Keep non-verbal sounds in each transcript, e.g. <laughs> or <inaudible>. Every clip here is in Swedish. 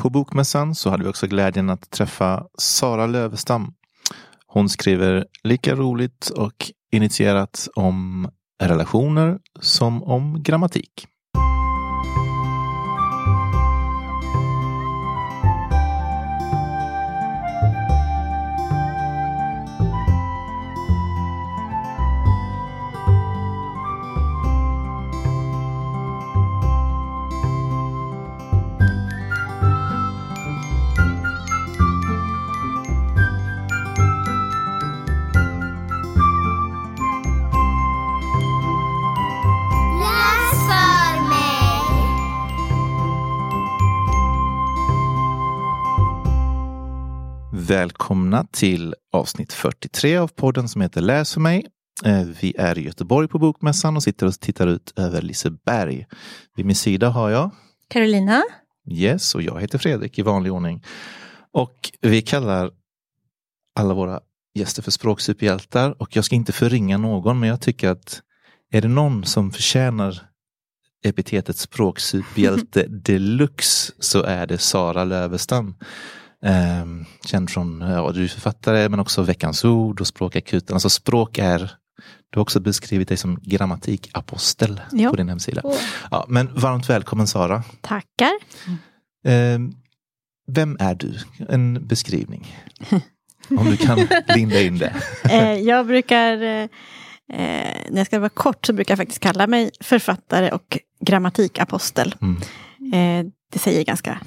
På Bokmässan så hade vi också glädjen att träffa Sara Lövestam. Hon skriver lika roligt och initierat om relationer som om grammatik. Välkomna till avsnitt 43 av podden som heter Läs för mig. Eh, Vi är i Göteborg på Bokmässan och sitter och tittar ut över Liseberg. Vid min sida har jag Carolina? Yes, och jag heter Fredrik i vanlig ordning. Och vi kallar alla våra gäster för språksuperhjältar och jag ska inte förringa någon men jag tycker att är det någon som förtjänar epitetet språksuperhjälte <laughs> deluxe så är det Sara Lövestam. Ehm, känd från, ja du är författare men också Veckans ord och Språkakuten. Alltså språk är, du har också beskrivit dig som grammatikapostel Ja. på din hemsida. Ja, men varmt välkommen Sara. Tackar. Eh, vem är du? En beskrivning. Om du kan <laughs> linda in det. Eh, jag brukar, eh, eh, när jag ska vara kort så brukar jag faktiskt kalla mig författare och grammatikapostel. Mm. Eh, det säger ganska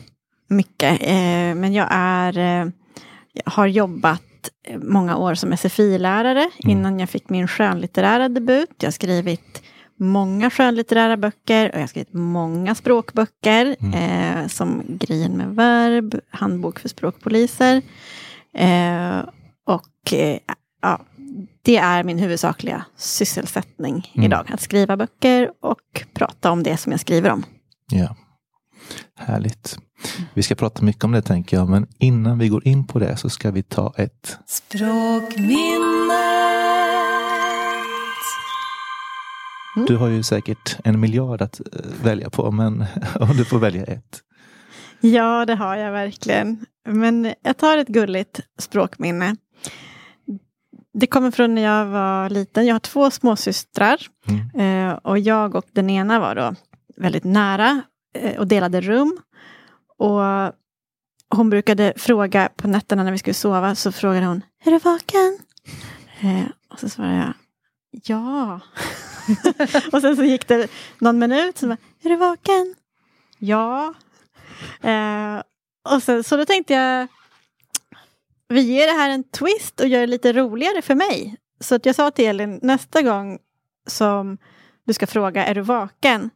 mycket. Eh, men jag är, eh, har jobbat många år som SFI-lärare innan jag fick min skönlitterära debut. Jag har skrivit många skönlitterära böcker och jag har skrivit många språkböcker. Eh, som Grejen med verb, Handbok för språkpoliser. Eh, och eh, ja, det är min huvudsakliga sysselsättning Mm. idag. Att skriva böcker och prata om det som jag skriver om. Ja. Härligt. Vi ska prata mycket om det tänker jag, men innan vi går in på det så ska vi ta ett Mm. Du har ju säkert en miljard att eh, välja på, men <laughs> om du får välja ett. Ja, det har jag verkligen. Men jag tar ett gulligt språkminne. Det kommer från när jag var liten. Jag har två småsystrar. Mm. Eh, och jag och den ena var då väldigt nära eh, och delade rum. Och hon brukade fråga på nätterna när vi skulle sova så frågade hon Är du vaken? Eh, och så svarade jag Ja. <laughs> och sen så gick det någon minut så bara, Är du vaken? Ja. Eh, och sen, så då tänkte jag vi ger det här en twist och gör det lite roligare för mig. Så att jag sa till Elin nästa gång som du ska fråga är du vaken?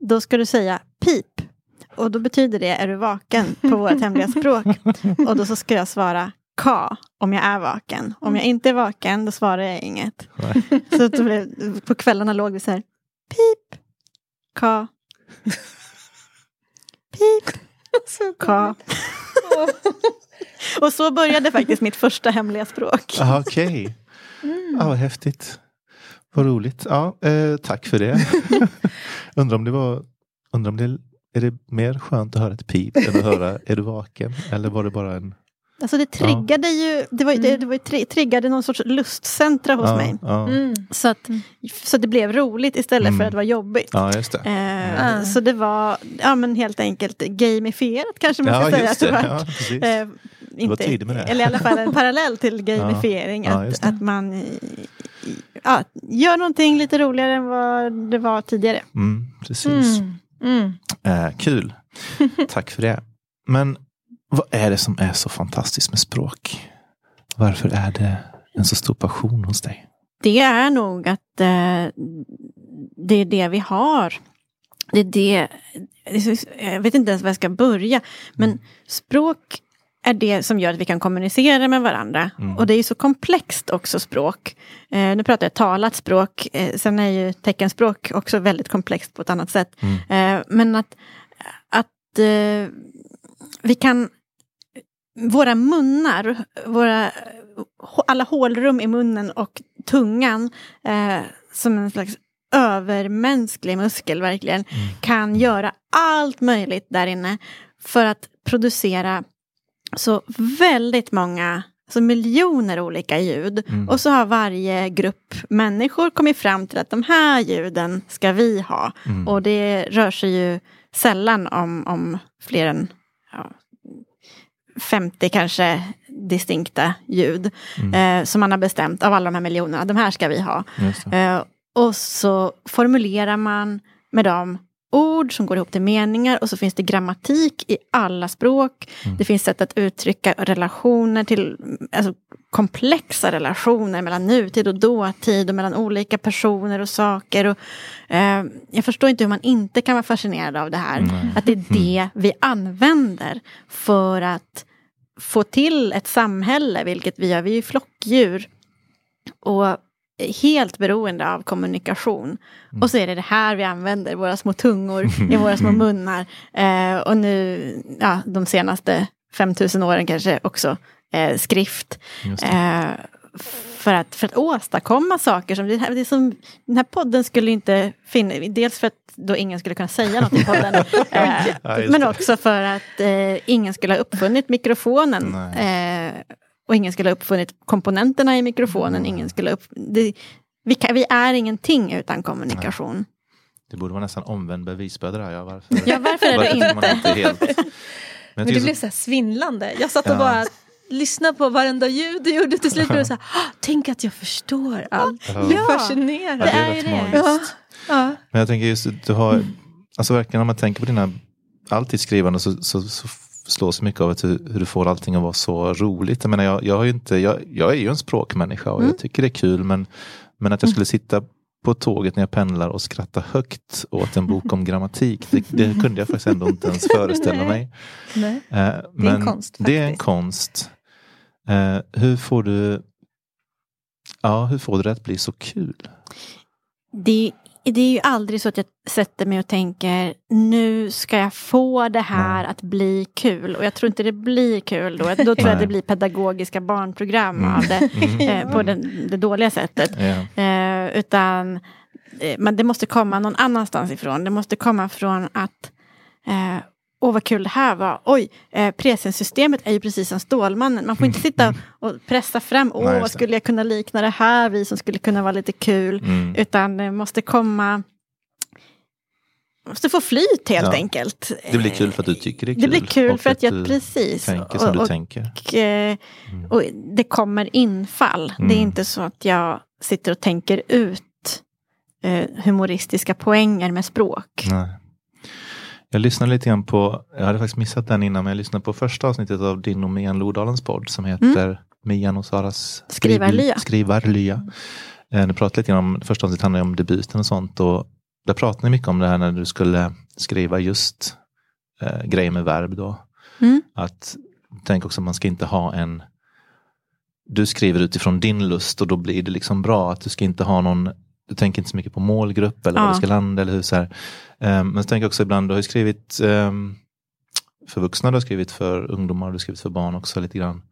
Då ska du säga pip. Och då betyder det är du vaken på vårt hemliga språk. <laughs> Och då så ska jag svara ka om jag är vaken. Om jag inte är vaken då svarar jag inget. Nej. <laughs> Så blev, på kvällarna låg vi så här pip, ka, pip, ka. <laughs> Och så började faktiskt mitt första hemliga språk. Ah, Okej, ja, vad häftigt. Vad roligt. Ja, eh, tack för det. undrar om det var, undrar om det är det mer skönt att höra ett pip än att höra <laughs> är du vaken? Eller var det bara en... Alltså det triggade ju, det var, det, det var ju tri, triggade någon sorts lustcentra hos ja, mig. Ja, Så, att, så det blev roligt istället Mm. för att vara jobbigt. ja, just det. Eh, Mm. Så det var ja, men helt enkelt gamifierat kanske man Ja, ska säga. att det det. var. Ja. Eh, var det. Eller i alla fall en parallell till <laughs> gamifiering. Ja, att, det. att man i- i- ja, gör någonting lite roligare än vad det var tidigare. Mm, precis. Mm. Mm. Eh, kul. <laughs> Tack för det. Men vad är det som är så fantastiskt med språk? Varför är det en så stor passion hos dig? Det är nog att eh, det är det vi har. Det är det, jag vet inte ens var jag ska börja. Men språk är det som gör att vi kan kommunicera med varandra. Mm. Och det är ju så komplext också språk. Eh, nu pratar jag talat språk. Eh, sen är ju teckenspråk också väldigt komplext på ett annat sätt. Mm. Eh, men att, att eh, vi kan våra munnar, våra, alla hålrum i munnen och tungan eh, som en slags övermänsklig muskel verkligen kan göra allt möjligt där inne för att producera så väldigt många, så miljoner olika ljud. Mm. Och så har varje grupp människor kommit fram till att de här ljuden ska vi ha. Mm. Och det rör sig ju sällan om, om fler än ja, 50 kanske distinkta ljud. Mm. Eh, som man har bestämt av alla de här miljonerna, de här ska vi ha. Eh, och så formulerar man med dem ord som går ihop till meningar och så finns det grammatik i alla språk. Mm. Det finns sätt att uttrycka relationer till, alltså komplexa relationer mellan nutid och dåtid och mellan olika personer och saker. Och, eh, jag förstår inte hur man inte kan vara fascinerad av det här. Nej. Att det är det vi använder för att få till ett samhälle, vilket vi gör. Vi är ju flockdjur. Och helt beroende av kommunikation. Och så är det det här vi använder, våra små tungor i våra små munnar. Eh, och nu, ja, de senaste 5000 åren kanske också eh, skrift. Eh, för, att, för att åstadkomma saker som, det här, det som, den här podden skulle inte finnas, dels för att då ingen skulle kunna säga något i podden. <laughs> eh, men också för att eh, ingen skulle ha uppfunnit mikrofonen. Och ingen skulle ha uppfunnit komponenterna i mikrofonen. Ingen skulle upp, det, vi, kan, vi är ingenting utan kommunikation. Det borde vara nästan omvänd bevisbörda. Ja, varför, Ja, varför är det varför man inte? helt... <laughs> Men Men det tycker blev så, så här svindlande. Jag satt och Ja. bara lyssnade på varenda ljud du gjorde. Till slut blev det så här, "Ah, tänk att jag förstår allt. Ja. Det är fascinerande. ja, det är är ju rätt det. Ja. Men jag tänker just du har, alltså verkligen om man tänker på dina, alltid skrivande så, så, så slås mycket av att hur, hur du får allting att vara så roligt. Jag menar jag, jag har inte, jag, jag är ju en språkmänniska och Mm. jag tycker det är kul men, men att jag skulle sitta på tåget när jag pendlar och skratta högt åt en bok om grammatik. Det, det kunde jag faktiskt ändå inte ens föreställa mig. Nej. Eh, men konst, Det är en konst. Eh, hur får du Ja, hur får du det att bli så kul? Det, det är ju aldrig så att jag sätter mig och tänker nu ska jag få det här att bli kul. Och jag tror inte det blir kul då. Då tror jag Nej. det blir pedagogiska barnprogram Mm. av det. Mm. Eh, på den, det dåliga sättet. Eh, utan eh, men det måste komma någon annanstans ifrån. Det måste komma från att eh, Åh vad kul det här var. Oj, eh, presenssystemet är ju precis som Stålmannen. Man får inte sitta och pressa fram. Åh, Nej, vad skulle jag kunna likna det här vid som skulle kunna vara lite kul. Mm. Utan det måste komma måste få flyt helt Ja. enkelt. Det blir kul för att du tycker det är kul. Det blir kul för att jag precis. tänker som och, du och, tänker. och, eh, och det kommer infall. Det är Mm. inte så att jag sitter och tänker ut eh, humoristiska poänger med språk. Nej. Jag lyssnade lite grann på, jag hade faktiskt missat den innan, men jag lyssnade på första avsnittet av din och Mian Lodalens podd som heter Mian och Saras Skrivarlya. Skrivarlya. Eh, Ni pratade lite grann om, första avsnittet handlade om debuten och sånt och där pratade ni mycket om det här när du skulle skriva just eh, grejer med verb då. Mm. Att tänk också att man ska inte ha en du skriver utifrån din lust och då blir det liksom bra att du ska inte ha någon du tänker inte så mycket på målgrupp eller Ja. var du ska landa eller hur så här. Um, men så tänker jag också ibland, du har ju skrivit ehm, för vuxna, du har skrivit för ungdomar, du har skrivit för barn också lite grann.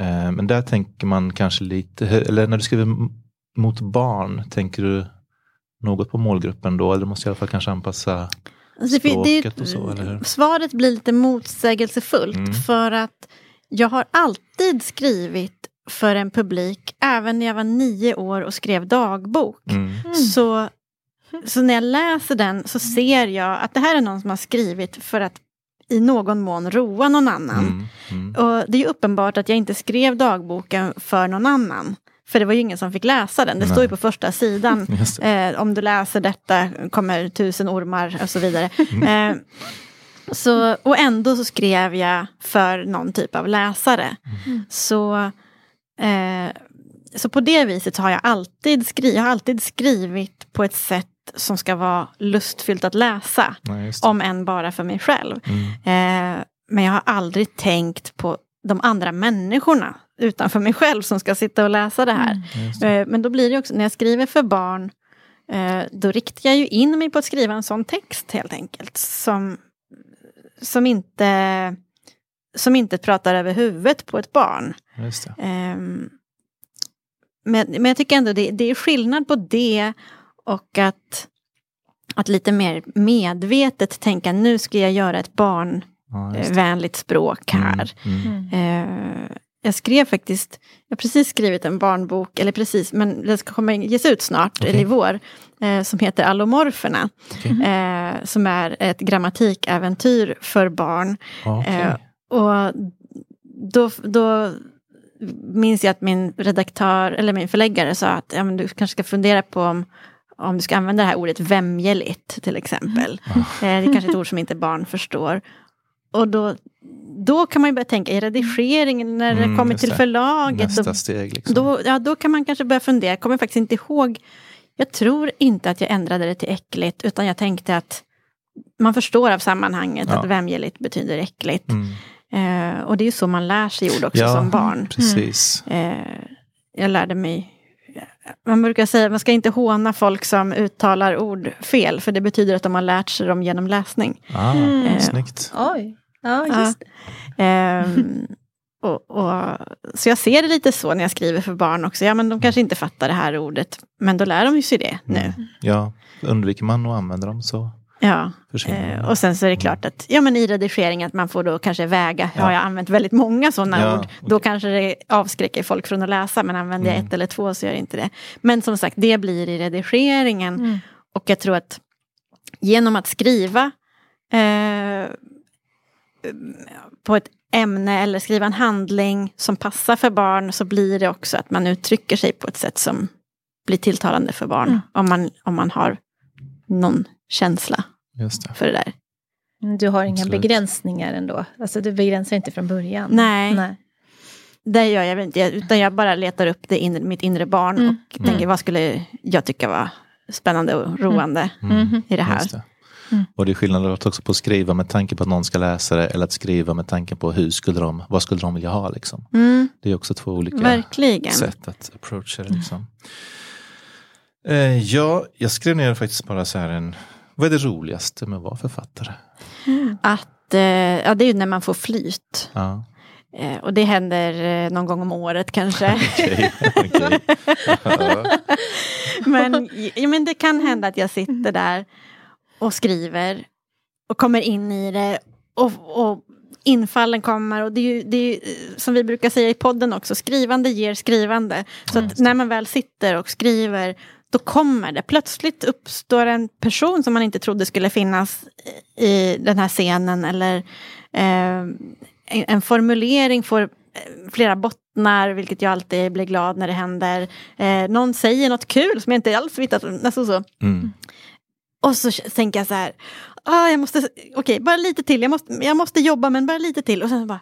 Eh, men där tänker man kanske lite, eller när du skriver mot barn, tänker du något på målgruppen då? Eller måste i alla fall kanske anpassa Alltså, fin- det språket och så, eller hur? Svaret blir lite motsägelsefullt Mm. för att jag har alltid skrivit för en publik, även när jag var nio år och skrev dagbok. Mm. Så, så när jag läser den så ser jag att det här är någon som har skrivit för att i någon mån roa någon annan. Mm. Mm. Och det är ju uppenbart att jag inte skrev dagboken för någon annan. För det var ju ingen som fick läsa den. Det står ju Nej. på första sidan. <laughs> Eh, om du läser detta kommer tusen ormar och så vidare. Eh, så, och ändå så skrev jag för någon typ av läsare. Så, eh, så på det viset har jag alltid, skri- jag har alltid skrivit på ett sätt som ska vara lustfyllt att läsa. Nej. Om än bara för mig själv. Mm. Eh, men jag har aldrig tänkt på de andra människorna utanför mig själv som ska sitta och läsa det här. Det. Eh, Men då blir det också, när jag skriver för barn, eh, då riktar jag ju in mig på att skriva en sån text helt enkelt. Som, som, inte, som inte pratar över huvudet på ett barn. Just det. Ehm, men, men jag tycker ändå det, det är skillnad på det och att, att lite mer medvetet tänka nu ska jag göra ett Ja, just det. barnvänligt språk här. Mm, mm. Eh, jag skrev faktiskt, jag har precis skrivit en barnbok, eller precis, men den ska komma ges ut snart, Okej. eller i vår, eh, som heter Allomorferna. Okej. Eh, som är ett grammatikäventyr för barn. Okej. Eh, och då, då minns jag att min redaktör, eller min förläggare sa att ja, men du kanske ska fundera på om, om du ska använda det här ordet vämjeligt till exempel. Mm. Eh, det är kanske ett ord som inte barn förstår. Och då, då kan man ju börja tänka i redigeringen när Mm, det kommer till det. förlaget. Nästa Då, steg. Liksom. då, ja, då kan man kanske börja fundera, jag kommer faktiskt inte ihåg. Jag tror inte att jag ändrade det till äckligt, utan jag tänkte att man förstår av sammanhanget Ja. att vämjeligt betyder äckligt. Mm. Eh, och det är ju så man lär sig ord också Ja. som barn. Precis. Eh, jag lärde mig, man brukar säga att man ska inte håna folk som uttalar ord fel, för det betyder att de har lärt sig dem genom läsning. Ah, Eh, Snyggt. Oj. Ja, Ja. just det. Ehm, <laughs> och, och, så jag ser det lite så när jag skriver för barn också. Ja, men de kanske inte fattar det här ordet, men då lär de ju sig det nu. Mm. Ja, undviker man att använda dem så Ja. försvinner Eh, och sen så är det klart att ja, men i redigering att man får då kanske väga, Ja. har jag använt väldigt många sådana Ja, ord, då kanske det avskräcker folk från att läsa, men använder jag Mm. ett eller två så gör det inte det. Men som sagt, det blir i redigeringen. Mm. Och jag tror att genom att skriva eh, på ett ämne eller skriva en handling som passar för barn så blir det också att man uttrycker sig på ett sätt som blir tilltalande för barn. Mm. Om, man, om man har någon känsla Just det. för det där. Du har inga Absolut. begränsningar ändå? Alltså du begränsar inte från början? Nej. Nej. Det gör jag väl inte, utan jag bara letar upp det inre, mitt inre barn Mm. och tänker vad skulle jag tycka var spännande och roande Mm. i det här. Det. Mm. Och det är skillnad också på att skriva med tanke på att någon ska läsa det eller att skriva med tanke på hur skulle de, vad skulle de vilja ha. Liksom. Mm, Det är också två olika verkligen. sätt att approacha det. Liksom. Eh, ja, jag skrev ner faktiskt bara så här en, vad är det roligaste med att vara författare? Att, eh, ja, det är ju när man får flyt. Ja, Eh, och det händer eh, någon gång om året kanske. <laughs> <laughs> men, ja, men det kan hända att jag sitter där och skriver och kommer in i det. Och, och infallen kommer och det är ju, det är ju som vi brukar säga i podden också, skrivande ger skrivande. Så när man väl sitter och skriver då kommer det. Plötsligt uppstår en person som man inte trodde skulle finnas i den här scenen. Eller eh, en, formulering får eh, flera bottnar, vilket jag alltid blir glad när det händer. Eh, någon säger något kul som jag inte alls vet att... Alltså så. Mm. Och så tänker jag så här, ah, jag måste, okej, bara lite till, jag måste, jag måste jobba men bara lite till. Och sen bara,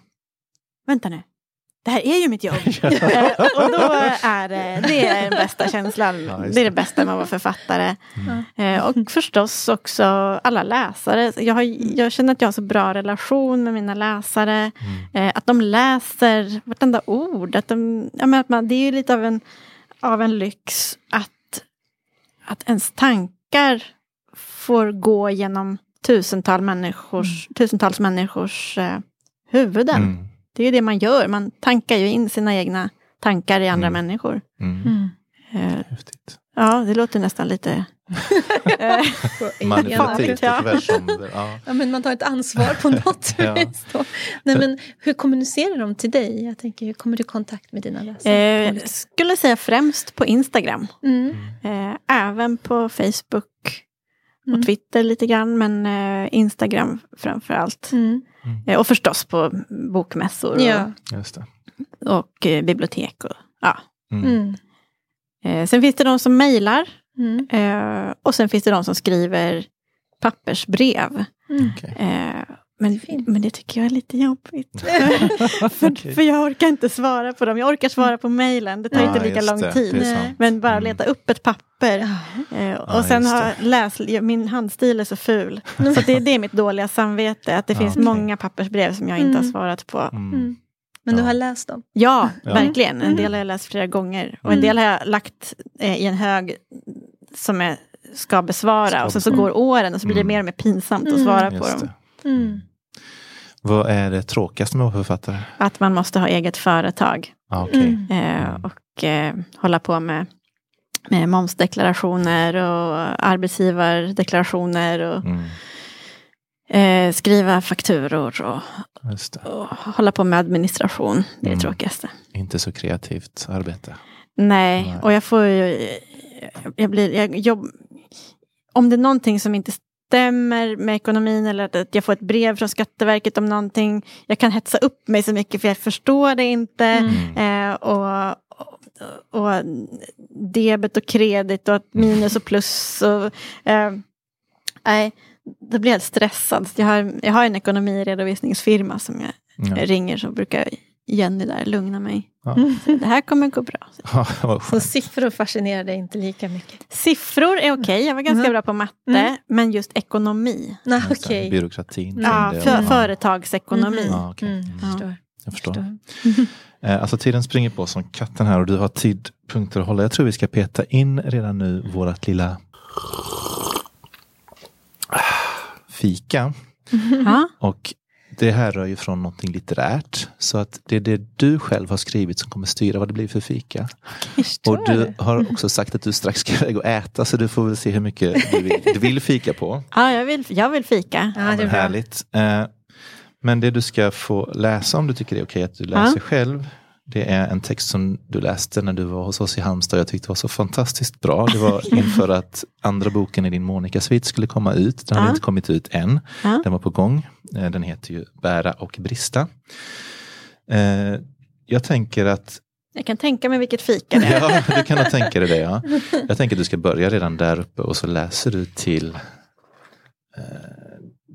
vänta nu, det här är ju mitt jobb. <laughs> <laughs> Eh, och då är det, det är den bästa känslan, Ja, det är det. bästa med att vara författare. Eh, och förstås också alla läsare. Jag, har, jag känner att jag har så bra relation med mina läsare. Eh, att de läser vartenda ord. Att de, att man, det är ju lite av en, av en lyx att, att ens tankar får gå genom tusental människors, tusentals människors eh, huvuden. Det är ju det man gör, man tankar ju in sina egna tankar i andra Mm. människor. Mm. Häftigt. ja, det låter nästan lite... <laughs> eh, Manipulativt Ja. Ja. Ja, men man tar ett ansvar på något <laughs> Ja. vis. Då. Nej, men hur kommunicerar de till dig? Jag tänker, hur kommer du i kontakt med dina läsare? eh, olika- skulle säga främst på Instagram. Mm. Eh, även på Facebook Mm. och Twitter lite grann, men eh, Instagram framför allt. Mm. Eh, och förstås på bokmässor Ja. Just det. och, och eh, bibliotek. Och, ja. Mm. Mm. eh, sen finns det de som mejlar Mm. eh, och sen finns det de som skriver pappersbrev. Mm. Men, men det tycker jag är lite jobbigt. <laughs> för, Okej. för jag orkar inte svara på dem. Jag orkar svara på mejlen. Det tar Ja, inte lika lång det. tid. Det. Men bara Mm. leta upp ett papper. Ja. Eh, Ja, och sen har ja, min handstil är så ful. Så att det, det är mitt dåliga samvete. Att det Ja, finns okej. många pappersbrev som jag inte har Mm. svarat på. Mm. Mm. Men du har läst dem? Ja, verkligen. En Mm. del har jag läst flera gånger. Och en Mm. del har jag lagt eh, i en hög som jag ska besvara. Ska och så, så går åren och så blir det Mm. mer och mer pinsamt att Mm. svara på Just dem. Mm. Vad är det tråkigaste med att vara författare? Att man måste ha eget företag. Ah, okej. Mm. Eh, och eh, hålla på med med momsdeklarationer och arbetsgivardeklarationer och Mm. eh, skriva fakturor och, och hålla på med administration. Det är Mm. det tråkigaste. Inte så kreativt arbete. Nej, Nej. och jag får ju... Jag blir, jag jobb, om det är någonting som inte stämmer med ekonomin eller att jag får ett brev från Skatteverket om någonting. Jag kan hetsa upp mig så mycket för jag förstår det inte. Mm. Eh, och, och, och debet och kredit och att minus och plus. Och, eh, nej, då blir jag stressad. Jag har, jag har en ekonomiredovisningsfirma som jag Ja. ringer så brukar Jenny där lugna mig. Ja. <laughs> Det här kommer gå bra. <laughs> Ja, Så siffror fascinerar dig inte lika mycket? Siffror är okej, jag var ganska Mm. bra på matte, Mm. men just ekonomi. Nej, okej. Byråkratin. kring Ja, för, företagsekonomi. Mhm. Ja. Mm, Ja. förstår. Jag förstår. <laughs> Eh, Alltså tiden springer på som katten här och du har tidpunkter att hålla. Jag tror vi ska peta in redan nu vårat lilla <sighs> fika. Och det här rör ju från någonting litterärt. Så att det är det du själv har skrivit som kommer styra vad det blir för fika. Och du har också sagt att du strax ska <laughs> iväg och äta så du får väl se hur mycket du vill, du vill fika på. Ja, jag vill, jag vill fika. Ja, det är härligt. Eh, Men det du ska få läsa om du tycker det är okej att du läser Ja. själv. Det är en text som du läste när du var hos oss i Halmstad. Jag tyckte det var så fantastiskt bra. Det var <laughs> inför att andra boken i din Monica-svit skulle komma ut. Den Ja. inte kommit ut än. Ja. Den var på gång. Eh, Den heter ju Bära och brista. Eh, Jag tänker att Jag kan tänka mig vilket fika det är. <laughs> Ja, du kan nog tänka dig det. Ja. <laughs> Jag tänker att du ska börja redan där uppe och så läser du till eh,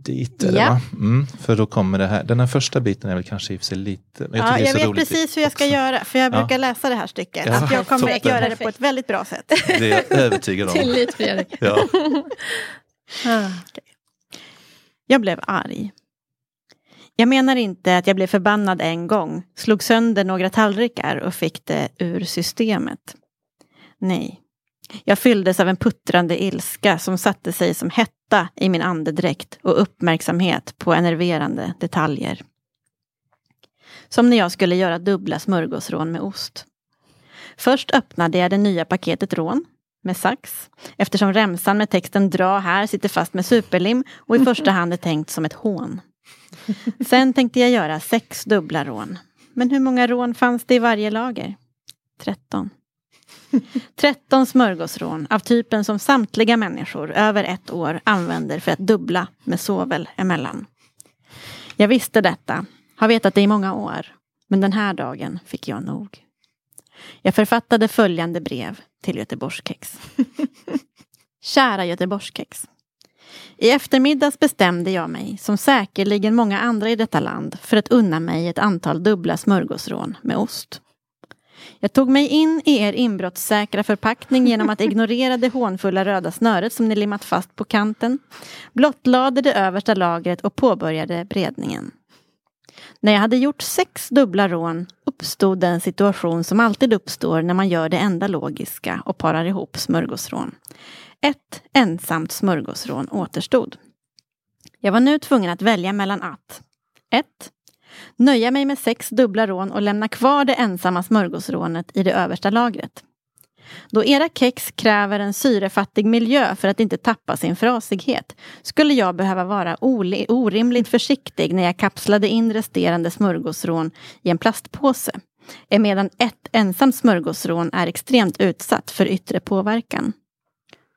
dit. Eller, Ja. Mm, för då kommer det här. Den här första biten är väl kanske i och för sig lite... men Ja, tycker det är jag så vet roligt precis hur jag ska också. göra, för jag Ja. brukar läsa det här stycket. Ja, att jag kommer att toppen. göra det på ett väldigt bra sätt. <laughs> Det är jag övertygad om. Tillit Fredrik. Ja. <laughs> Ah. Jag blev arg. Jag menar inte att jag blev förbannad en gång, slog sönder några tallrikar och fick det ur systemet. Nej. Jag fylldes av en puttrande ilska som satte sig som hetta i min andedräkt och uppmärksamhet på enerverande detaljer. Som när jag skulle göra dubbla smörgåsrån med ost. Först öppnade jag det nya paketet rån med sax eftersom remsan med texten dra här sitter fast med superlim och i <laughs> första hand är tänkt som ett hån. Sen tänkte jag göra sex dubbla rån. Men hur många rån fanns det i varje lager? 13. <laughs> 13 smörgåsrån av typen som samtliga människor över ett år använder för att dubbla med sovel emellan. Jag visste detta, har vetat det i många år, men den här dagen fick jag nog. Jag författade följande brev till Göteborgskex. <laughs> Kära Göteborgskex. I eftermiddags bestämde jag mig, som säkerligen många andra i detta land, för att unna mig ett antal dubbla smörgåsrån med ost. Jag tog mig in i er inbrottssäkra förpackning genom att ignorera det hånfulla röda snöret som ni limmat fast på kanten, blottlade det översta lagret och påbörjade bredningen. När jag hade gjort sex dubbla rån uppstod den situation som alltid uppstår när man gör det enda logiska och parar ihop smörgåsrån. Ett ensamt smörgåsrån återstod. Jag var nu tvungen att välja mellan att 1. Nöja mig med sex dubbla rån och lämna kvar det ensamma smörgåsrånet i det översta lagret. Då era kex kräver en syrefattig miljö för att inte tappa sin frasighet skulle jag behöva vara orimligt försiktig när jag kapslade in resterande smörgåsrån i en plastpåse. Emedan ett ensamt smörgåsrån är extremt utsatt för yttre påverkan.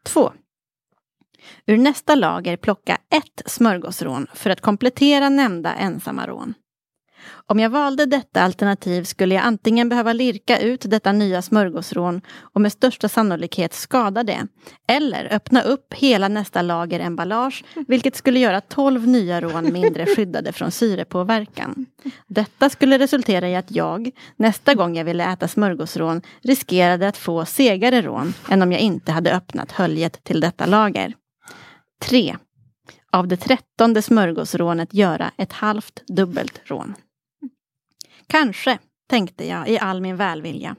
2. Ur nästa lager plocka ett smörgåsrån för att komplettera nämnda ensamma rån. Om jag valde detta alternativ skulle jag antingen behöva lirka ut detta nya smörgåsrån och med största sannolikhet skada det. Eller öppna upp hela nästa lager emballage, vilket skulle göra 12 nya rån mindre skyddade från syrepåverkan. Detta skulle resultera i att jag, nästa gång jag ville äta smörgåsrån, riskerade att få segare rån än om jag inte hade öppnat höljet till detta lager. 3. Av det trettonde smörgåsrånet göra ett halvt dubbelt rån. Kanske, tänkte jag i all min välvilja.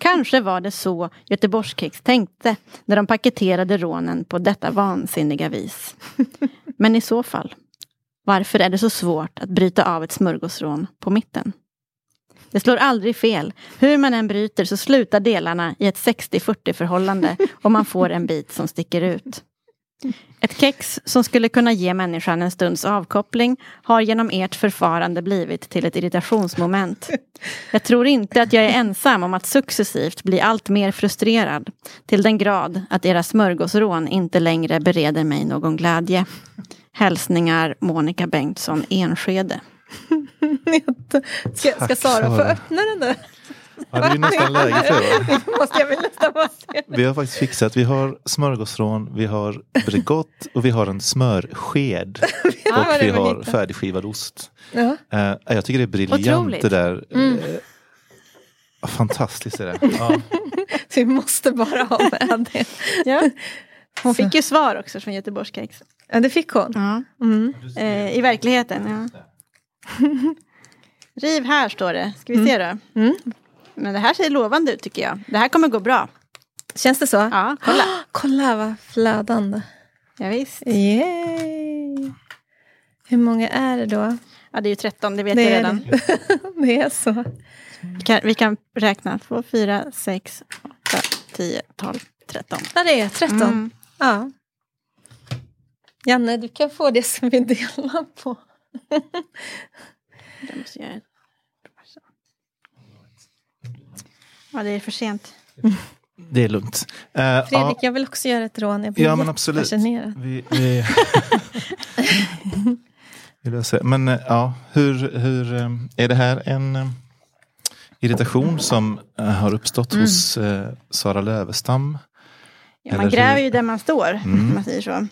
Kanske var det så Göteborgskex tänkte när de paketerade rånen på detta vansinniga vis. Men i så fall, varför är det så svårt att bryta av ett smörgåsrån på mitten? Det slår aldrig fel. Hur man än bryter så slutar delarna i ett 60-40 förhållande och man får en bit som sticker ut. Ett kex som skulle kunna ge människan en stunds avkoppling har genom ert förfarande blivit till ett irritationsmoment. Jag tror inte att jag är ensam om att successivt bli allt mer frustrerad till den grad att era smörgåsrån inte längre bereder mig någon glädje. Hälsningar Monica Bengtsson Enskede. <laughs> ska, ska Sara få öppna den där? Ja, det är ju nästan läge för det. <laughs> måste jag väl nästan bara. Vi har faktiskt fixat, vi har smörgåsrån, vi har Bregott och vi har en smörsked. <laughs> Ja, och vi har färdigskivad ost. Ja. Eh, jag tycker det är briljant Otroligt. det där. Mm. Eh, fantastiskt är det. <laughs> Ja. Vi måste bara ha med det. Ja. Hon fick ju svar också från Göteborgskex. Ja, det fick hon. Ja. Mm. Eh, I verkligheten, ja. Riv här står det. Ska vi se då. Mm. Men det här ser lovande ut tycker jag. Det här kommer gå bra. Känns det så? Ja, kolla. <gasps> Kolla vad flödande. Ja, visst. Yay. Hur många är det då? Ja, det är ju 13, det vet Det jag redan. <laughs> Det är så. Vi kan, vi kan räkna. 2, 4, 6, 8, 10, 12, 13. Ja, det är 13. Mm. Ja. Janne, du kan få det som vi delar på. Jag måste göra ett- Ja, det är för sent. Det är lugnt. Eh, Fredrik, ja, jag vill också göra ett rån. Jag blir Ja, men absolut. vi, vi... <laughs> Men eh, ja, hur, hur eh, är det här en irritation som har uppstått Mm. hos Sara Lövestam? Ja, man Eller gräver hur? ju där man står, Mm. om man säger så.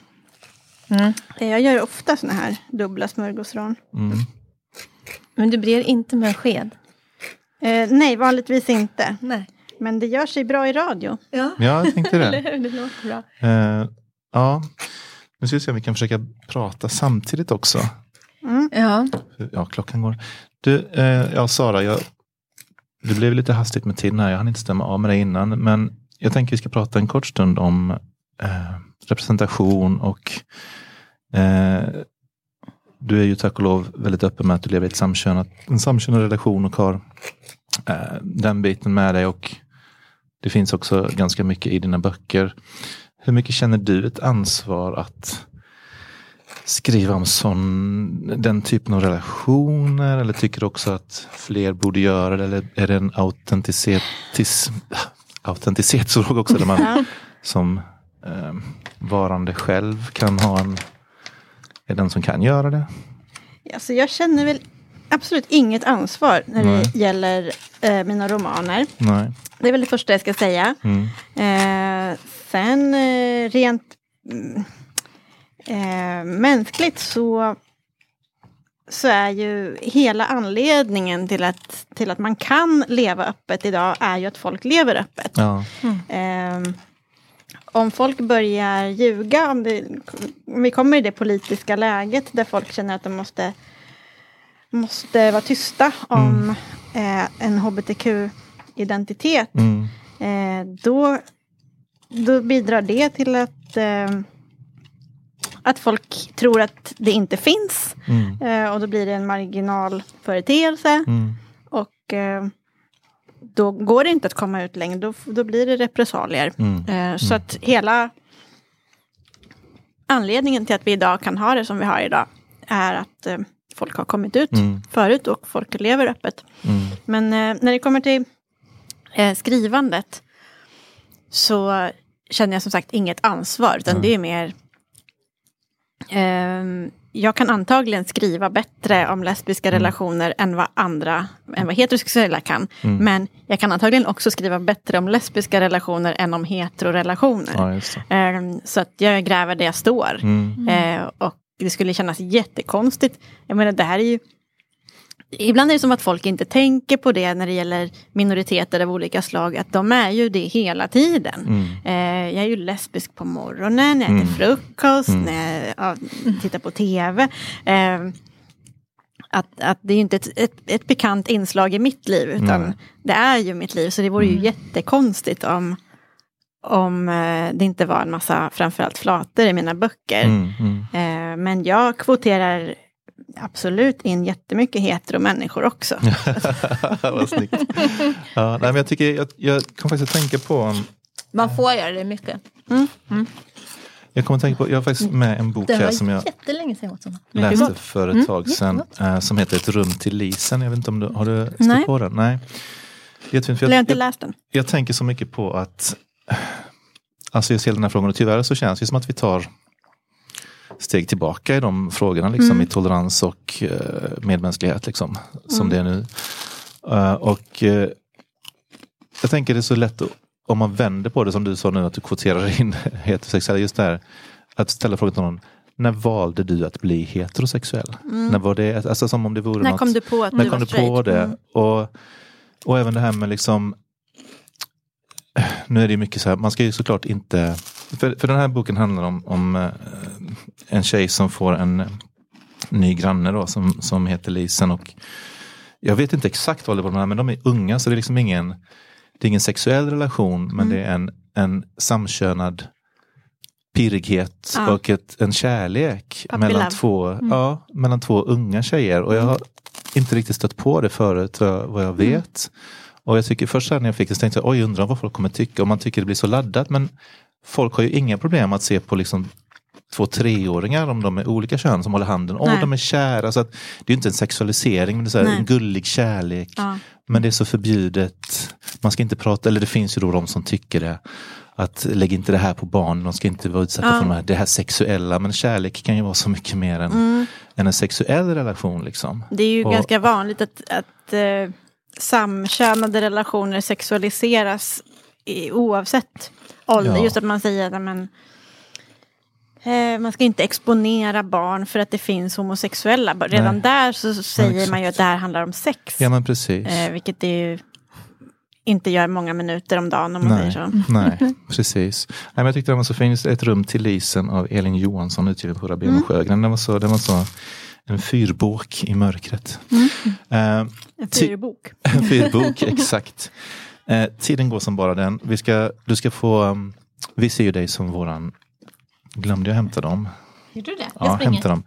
Mm. Jag gör ofta såna här dubbla smörgåsrån. Mm. Men du brer inte med sked? Eh, nej, vanligtvis inte. Nej. Men det gör sig bra i radio. Ja, Ja, jag tänkte <laughs> eller det. hur? Det låter bra. Eh, ja, nu ska vi se om vi kan försöka prata samtidigt också. Mm. Ja. Ja, klockan går. Du, eh, ja Sara, jag, det blev lite hastigt med tiden här. Jag hann inte stämma av med dig innan. Men jag tänker vi ska prata en kort stund om eh, representation och eh, du är ju tack och lov väldigt öppen med att du lever i ett samkönat, en samkönad relation och har eh, den biten med dig. Och det finns också ganska mycket i dina böcker. Hur mycket känner du ett ansvar att skriva om sån, den typen av relationer? Eller tycker du också att fler borde göra det? Eller är det en autenticitet, autenticitetsfråga också? Där man <laughs> som eh, varande själv kan ha en, är den som kan göra det? Alltså, jag känner väl absolut inget ansvar när Nej. det gäller eh, mina romaner. Nej. Det är väl det första jag ska säga. Mm. Eh, sen eh, rent mm, eh, mänskligt så, så är ju hela anledningen till att, till att man kan leva öppet idag är ju att folk lever öppet. Ja. Eh, om folk börjar ljuga, om, det, om vi kommer i det politiska läget där folk känner att de måste, måste vara tysta om eh, en hbtq-identitet. Mm. Eh, då, då bidrar det till att, eh, att folk tror att det inte finns. Mm. Eh, och då blir det en marginalföreteelse. Mm. Och eh, då går det inte att komma ut längre. Då, då blir det repressalier. Mm. Eh, så att hela anledningen till att vi idag kan ha det som vi har idag är att eh, folk har kommit ut Mm. förut och folk lever öppet. Mm. Men eh, när det kommer till skrivandet så känner jag som sagt inget ansvar. Utan Mm. det är mer... jag kan antagligen skriva bättre om lesbiska Mm. relationer än vad andra, än vad heterosexuella kan. Mm. Men jag kan antagligen också skriva bättre om lesbiska relationer än om heterorelationer. Ja. Ehm, så att jag gräver där jag står. Mm. Eh, och det skulle kännas jättekonstigt. Jag menar det här är ju Ibland är det som att folk inte tänker på det när det gäller minoriteter av olika slag. Att de är ju det hela tiden. Mm. Eh, jag är ju lesbisk på morgonen, jag äter Mm. frukost, Mm. när jag ja, tittar på tv. Eh, att, att det är ju inte ett, ett, ett bekant inslag i mitt liv. Utan Nej. det är ju mitt liv. Så det vore ju Mm. jättekonstigt om, om eh, det inte var en massa framförallt flator i mina böcker. Mm. Mm. Eh, men jag kvoterar absolut in jättemycket hetero människor också. <laughs> Vad snyggt. Ja, nej, men jag, tycker, jag, jag kom faktiskt att tänka på, Man får göra det mycket. jag kommer att tänka på, jag har faktiskt med en bok här som jag jättelänge sedan jag läste för ett tag Mm, sedan. eh, som heter Ett rum till Lisen. Jag vet inte om du har du stött Nej. på den? Nej. Jättefint, för Eller jag har jag, inte jag, läst den. jag tänker så mycket på att Alltså jag ser den här frågan och tyvärr så känns det som att vi tar steg tillbaka i de frågorna liksom Mm. i tolerans och eh, medmänsklighet liksom som Mm. det är nu. Eh, och eh, jag tänker det är så lätt om man vänder på det som du sa nu att du kvoterar in <laughs> heterosexuella, just det här att ställa frågan till någon när valde du att bli heterosexuell? När var det, alltså som om det vore Mm. När något kom du på att när du kom var du på det? Mm. Och, och även det här med liksom Nu är det ju mycket så här, man ska ju såklart inte För, för den här boken handlar om, om eh, en tjej som får en eh, ny granne då som, som heter Lisen och Jag vet inte exakt vad det var men de är unga så det är liksom ingen Det är ingen sexuell relation men Mm. det är en, en samkönad pirrighet Ja. och ett, en kärlek Puppy mellan love. två, ja, mellan två unga tjejer. Och jag har inte riktigt stött på det förut vad jag, vad jag vet. Och jag tycker först när jag fick det så tänkte jag, oj undrar vad folk kommer tycka. Och man tycker det blir så laddat. Men folk har ju inga problem att se på liksom två treåringar om de är olika kön som håller handen. Åh, Nej. de är kära. Så att, det är inte en sexualisering men det är en gullig kärlek. Ja. Men det är så förbjudet. Man ska inte prata, eller det finns ju då de som tycker det. Att lägg inte det här på barn, de ska inte vara utsatta Ja. för de här, det här sexuella. Men kärlek kan ju vara så mycket mer än, Mm. än en sexuell relation. Liksom. Det är ju Och- ganska vanligt att, att eh, samkönade relationer sexualiseras oavsett ålder. Ja. Just att man säger att men, eh, man ska inte exponera barn för att det finns homosexuella. Redan Nej. där så säger exakt. man ju att det här handlar om sex. Ja men precis. Eh, vilket det ju inte gör många minuter om dagen om man Nej, säger så. <laughs> nej, precis. Nej, men jag tyckte den var så fin. Ett rum till Lisen av Elin Johansson utgiven på Rabén Mm. Sjögren. Den var så, den var så en fyrbok i mörkret. Mm. Eh, En fyrbok. <laughs> En fyrbok, exakt. <laughs> Eh, tiden går som bara den. Vi, ska, du ska få, um, vi ser ju dig som våran, glömde jag hämta dem? Gjorde du det? Ja, jag springer. hämta dem.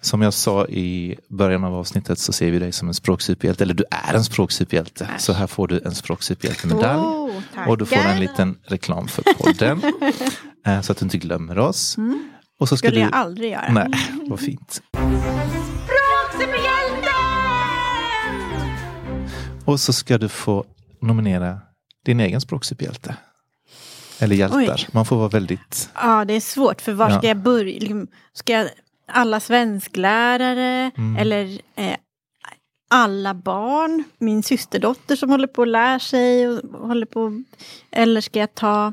Som jag sa i början av avsnittet så ser vi dig som en språksuperhjälte, eller du är en språksuperhjälte. Så här får du en språksuperhjältemedalj. Oh, och du får en liten reklam för podden. <laughs> eh, så att du inte glömmer oss. Mm. Och så ska skulle du... jag aldrig göra. Nej, vad fint. Och så ska du få nominera din egen språksuperhjälte. Eller hjältar. Oj. Man får vara väldigt... Ja, det är svårt. För var Ja. ska jag börja? Liksom, Ska jag, alla svensklärare? Mm. Eller eh, alla barn? Min systerdotter som håller på att lära sig? Och håller på, eller ska jag ta...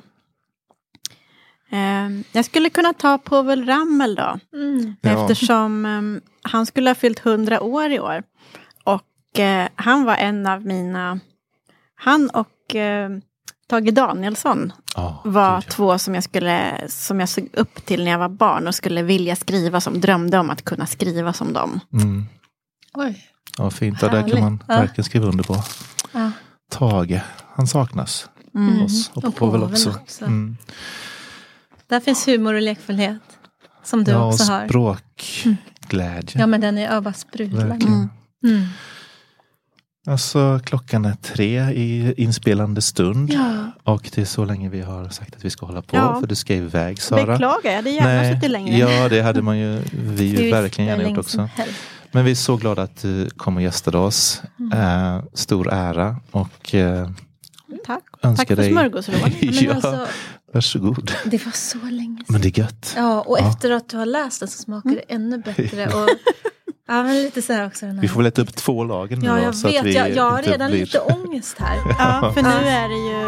Eh, jag skulle kunna ta Povel Ramel då. Mm. Ja. Eftersom eh, han skulle ha fyllt 100 år i år. Och eh, han var en av mina... Han och eh, Tage Danielsson Ja, var ja. två som jag, skulle, som jag såg upp till när jag var barn och skulle vilja skriva som, drömde om att kunna skriva som dem. Mm. Oj. Ja, fint. Ja, där kan man Ja. verkligen skriva under på. Ja. Tage, han saknas Mm. oss. Och, Och Povel också. också. Mm. Där finns humor och lekfullhet. Som du ja, också har. språkglädje. Ja men den är bara sprudlar. Verkligen. Mm. Mm. Alltså klockan är tre i inspelande stund. Ja. Och det är så länge vi har sagt att vi ska hålla på. Ja. För du ska iväg Sara. Beklagar, jag hade gärna suttit längre. Ja, det hade man ju vi ju verkligen gärna gjort också. Men vi är så glada att du kom och gästade oss. Mm. Eh, stor ära och eh, Tack. önskar Tack för dig... <laughs> ja, alltså, varsågod. det var så länge sedan. Men det är gött. Ja, och Ja. efter att du har läst den så smakar det ännu <laughs> bättre. Och, ja, men lite så här också. Den här. Vi får väl äta upp två lagen nu Ja, då, jag så att vet. vi Jag, jag har redan blir... lite ångest här. <laughs> Ja, för nu är det ju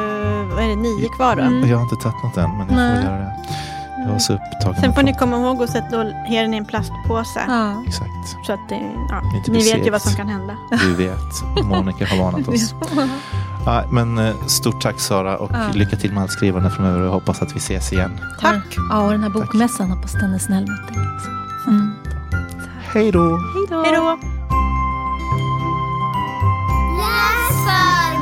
vad är det, nio kvar då. Mm. Jag har inte tagit något än, men jag får Nej. väl göra det. Jag var så upptagen. Sen får ni komma ihåg att sätta den i en plastpåse. Ja. Exakt, Så att det, ja, ni vet ju vad som kan hända. vi vet. Monica har varnat oss. <laughs> Ja, men eh, stort tack Sara och Ja. lycka till med allt skrivande framöver och jag hoppas att vi ses igen. Tack. Ja, och den här bokmässan hoppas den är snäll mot dig. också. Mm. Hej då! Hej då! Läs för